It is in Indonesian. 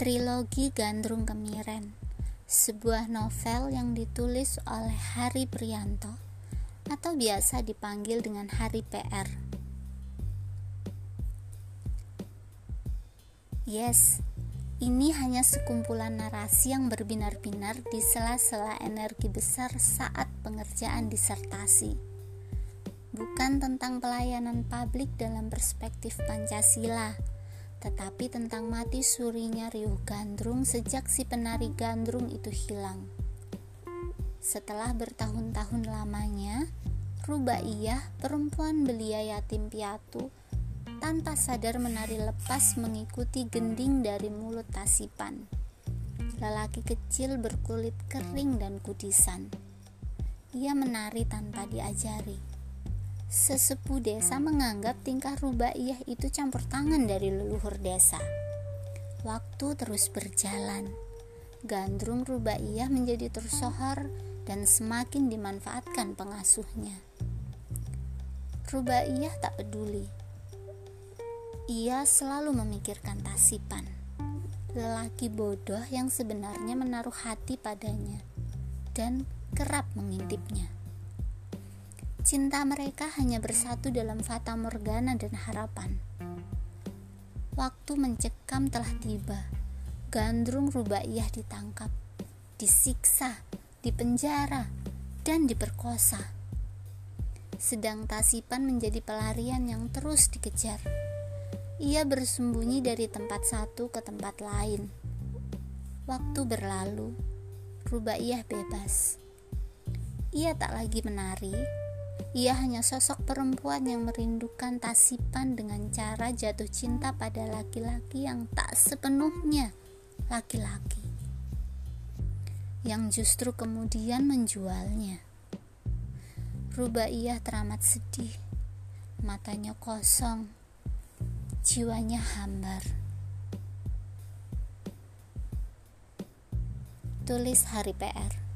Trilogi Gandrung Kemiren Sebuah novel yang ditulis oleh Hari Prianto Atau biasa dipanggil dengan Hari PR Yes, ini hanya sekumpulan narasi yang berbinar-binar di sela-sela energi besar saat pengerjaan disertasi. Bukan tentang pelayanan publik dalam perspektif Pancasila, tetapi tentang mati surinya riuh gandrung sejak si penari gandrung itu hilang. Setelah bertahun-tahun lamanya, Rubaiyah, perempuan belia yatim piatu, tanpa sadar menari lepas mengikuti gending dari mulut tasipan. Lelaki kecil berkulit kering dan kudisan. Ia menari tanpa diajari Sesepuh desa menganggap tingkah Rubaiyah itu campur tangan dari leluhur desa. Waktu terus berjalan. Gandrung Rubaiyah menjadi tersohor dan semakin dimanfaatkan pengasuhnya. Rubaiyah tak peduli. Ia selalu memikirkan Tasipan, lelaki bodoh yang sebenarnya menaruh hati padanya dan kerap mengintipnya. Cinta mereka hanya bersatu dalam fata morgana dan harapan. Waktu mencekam telah tiba. Gandrung Rubaiyah ditangkap, disiksa, dipenjara, dan diperkosa. Sedang Tasipan menjadi pelarian yang terus dikejar. Ia bersembunyi dari tempat satu ke tempat lain. Waktu berlalu, Rubaiyah bebas. Ia tak lagi menari, ia hanya sosok perempuan yang merindukan tasipan dengan cara jatuh cinta pada laki-laki yang tak sepenuhnya laki-laki. Yang justru kemudian menjualnya. Rubaiyah teramat sedih. Matanya kosong. Jiwanya hambar. Tulis Hari PR